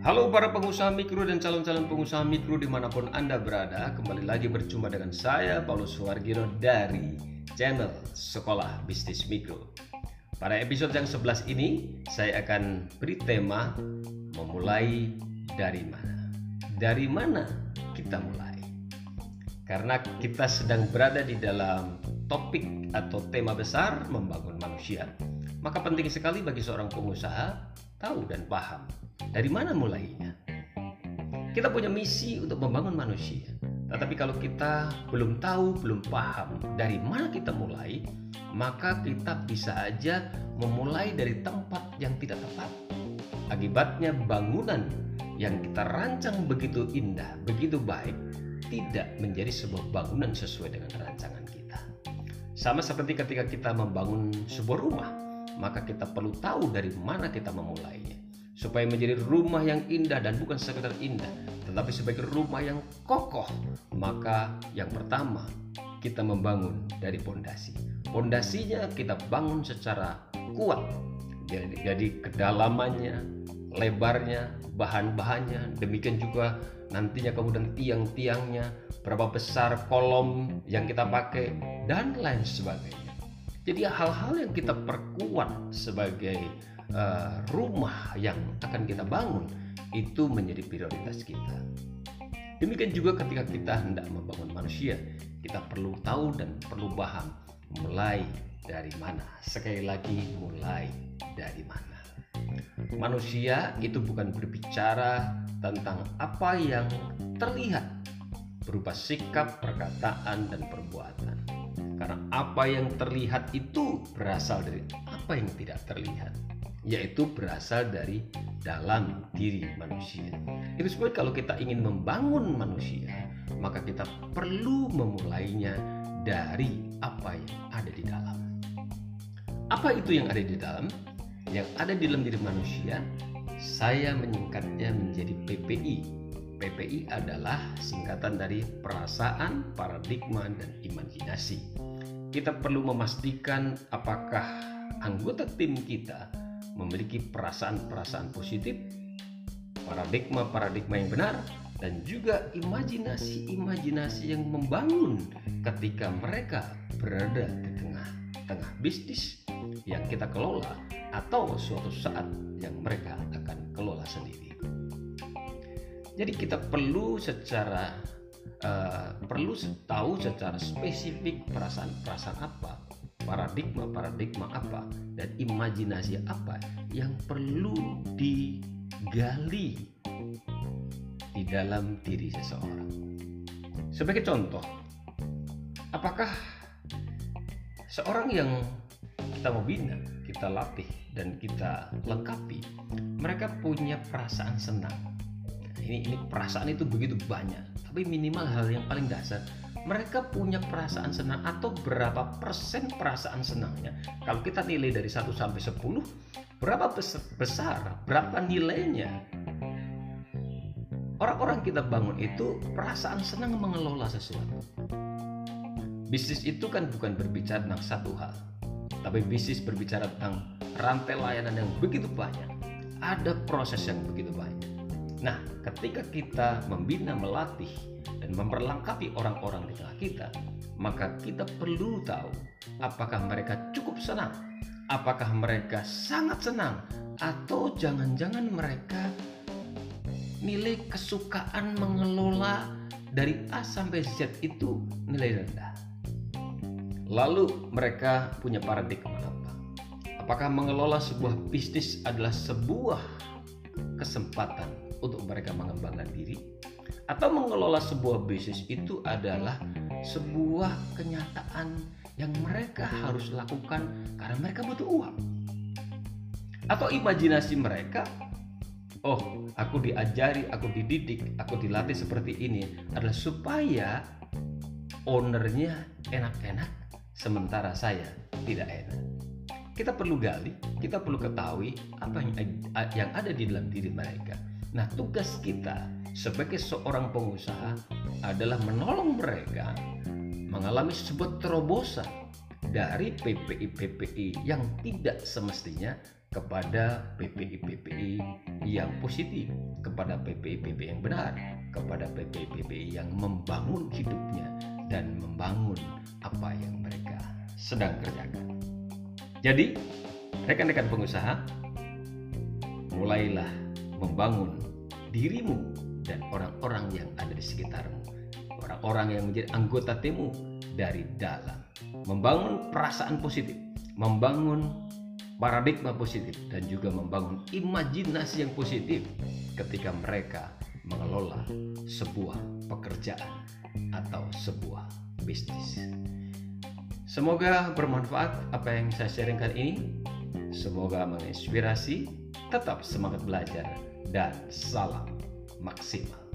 Halo para pengusaha mikro dan calon-calon pengusaha mikro di mana pun Anda berada Kembali lagi berjumpa dengan saya Paulus Suwargiro dari channel Sekolah Bisnis Mikro. Pada episode yang 11 ini saya akan beri tema Memulai dari mana? Dari mana kita mulai? Karena kita sedang berada di dalam topik atau tema besar membangun manusia Maka penting sekali bagi seorang pengusaha tahu dan paham dari mana mulainya. Kita punya misi untuk membangun manusia. Tetapi kalau kita belum tahu, belum paham dari mana kita mulai, maka kita bisa aja memulai dari tempat yang tidak tepat. Akibatnya bangunan yang kita rancang begitu indah, begitu baik, tidak menjadi sebuah bangunan sesuai dengan rancangan kita. Sama seperti ketika kita membangun sebuah rumah, maka kita perlu tahu dari mana kita memulainya supaya menjadi rumah yang indah dan bukan sekedar indah tetapi sebagai rumah yang kokoh maka yang pertama kita membangun dari pondasi. Pondasinya kita bangun secara kuat. Jadi, jadi kedalamannya lebarnya bahan-bahannya demikian juga nantinya kemudian tiang-tiangnya berapa besar kolom yang kita pakai dan lain sebagainya. Jadi hal-hal yang kita perkuat sebagai uh, rumah yang akan kita bangun itu menjadi prioritas kita. Demikian juga ketika kita hendak membangun manusia, kita perlu tahu dan perlu paham mulai dari mana. Sekali lagi mulai dari mana. Manusia itu bukan berbicara tentang apa yang terlihat berupa sikap, perkataan, dan perbuatan karena apa yang terlihat itu berasal dari apa yang tidak terlihat, yaitu berasal dari dalam diri manusia. Itu sebab kalau kita ingin membangun manusia, maka kita perlu memulainya dari apa yang ada di dalam. Apa itu yang ada di dalam? Yang ada di dalam diri manusia, saya menyingkatnya menjadi PPI. PPI adalah singkatan dari perasaan, paradigma, dan imajinasi kita perlu memastikan apakah anggota tim kita memiliki perasaan-perasaan positif, paradigma-paradigma yang benar, dan juga imajinasi-imajinasi yang membangun ketika mereka berada di tengah-tengah bisnis yang kita kelola atau suatu saat yang mereka akan kelola sendiri. Jadi kita perlu secara uh, perlu tahu secara spesifik perasaan-perasaan apa, paradigma-paradigma apa, dan imajinasi apa yang perlu digali di dalam diri seseorang. Sebagai contoh, apakah seorang yang kita mau bina, kita latih, dan kita lengkapi, mereka punya perasaan senang. Ini, ini perasaan itu begitu banyak tapi minimal hal yang paling dasar mereka punya perasaan senang atau berapa persen perasaan senangnya? Kalau kita nilai dari 1 sampai 10 berapa besar berapa nilainya? Orang-orang kita bangun itu perasaan senang mengelola sesuatu. Bisnis itu kan bukan berbicara tentang satu hal tapi bisnis berbicara tentang rantai layanan yang begitu banyak. Ada proses yang begitu banyak. Nah, ketika kita membina, melatih, dan memperlengkapi orang-orang di tengah kita, maka kita perlu tahu apakah mereka cukup senang, apakah mereka sangat senang, atau jangan-jangan mereka nilai kesukaan mengelola dari A sampai Z itu nilai rendah. Lalu mereka punya paradigma apa? Apakah mengelola sebuah bisnis adalah sebuah kesempatan untuk mereka mengembangkan diri atau mengelola sebuah bisnis itu adalah sebuah kenyataan yang mereka harus lakukan karena mereka butuh uang atau imajinasi mereka oh aku diajari aku dididik aku dilatih seperti ini adalah supaya ownernya enak-enak sementara saya tidak enak kita perlu gali, kita perlu ketahui apa yang, ada di dalam diri mereka. Nah, tugas kita sebagai seorang pengusaha adalah menolong mereka mengalami sebuah terobosan dari PPI-PPI yang tidak semestinya kepada PPI-PPI yang positif, kepada PPI-PPI yang benar, kepada PPI-PPI yang membangun hidupnya dan membangun apa yang mereka sedang kerjakan. Jadi, rekan-rekan pengusaha, mulailah membangun dirimu dan orang-orang yang ada di sekitarmu, orang-orang yang menjadi anggota timu dari dalam, membangun perasaan positif, membangun paradigma positif, dan juga membangun imajinasi yang positif ketika mereka mengelola sebuah pekerjaan atau sebuah bisnis. Semoga bermanfaat apa yang saya sharingkan ini. Semoga menginspirasi, tetap semangat belajar, dan salam maksimal.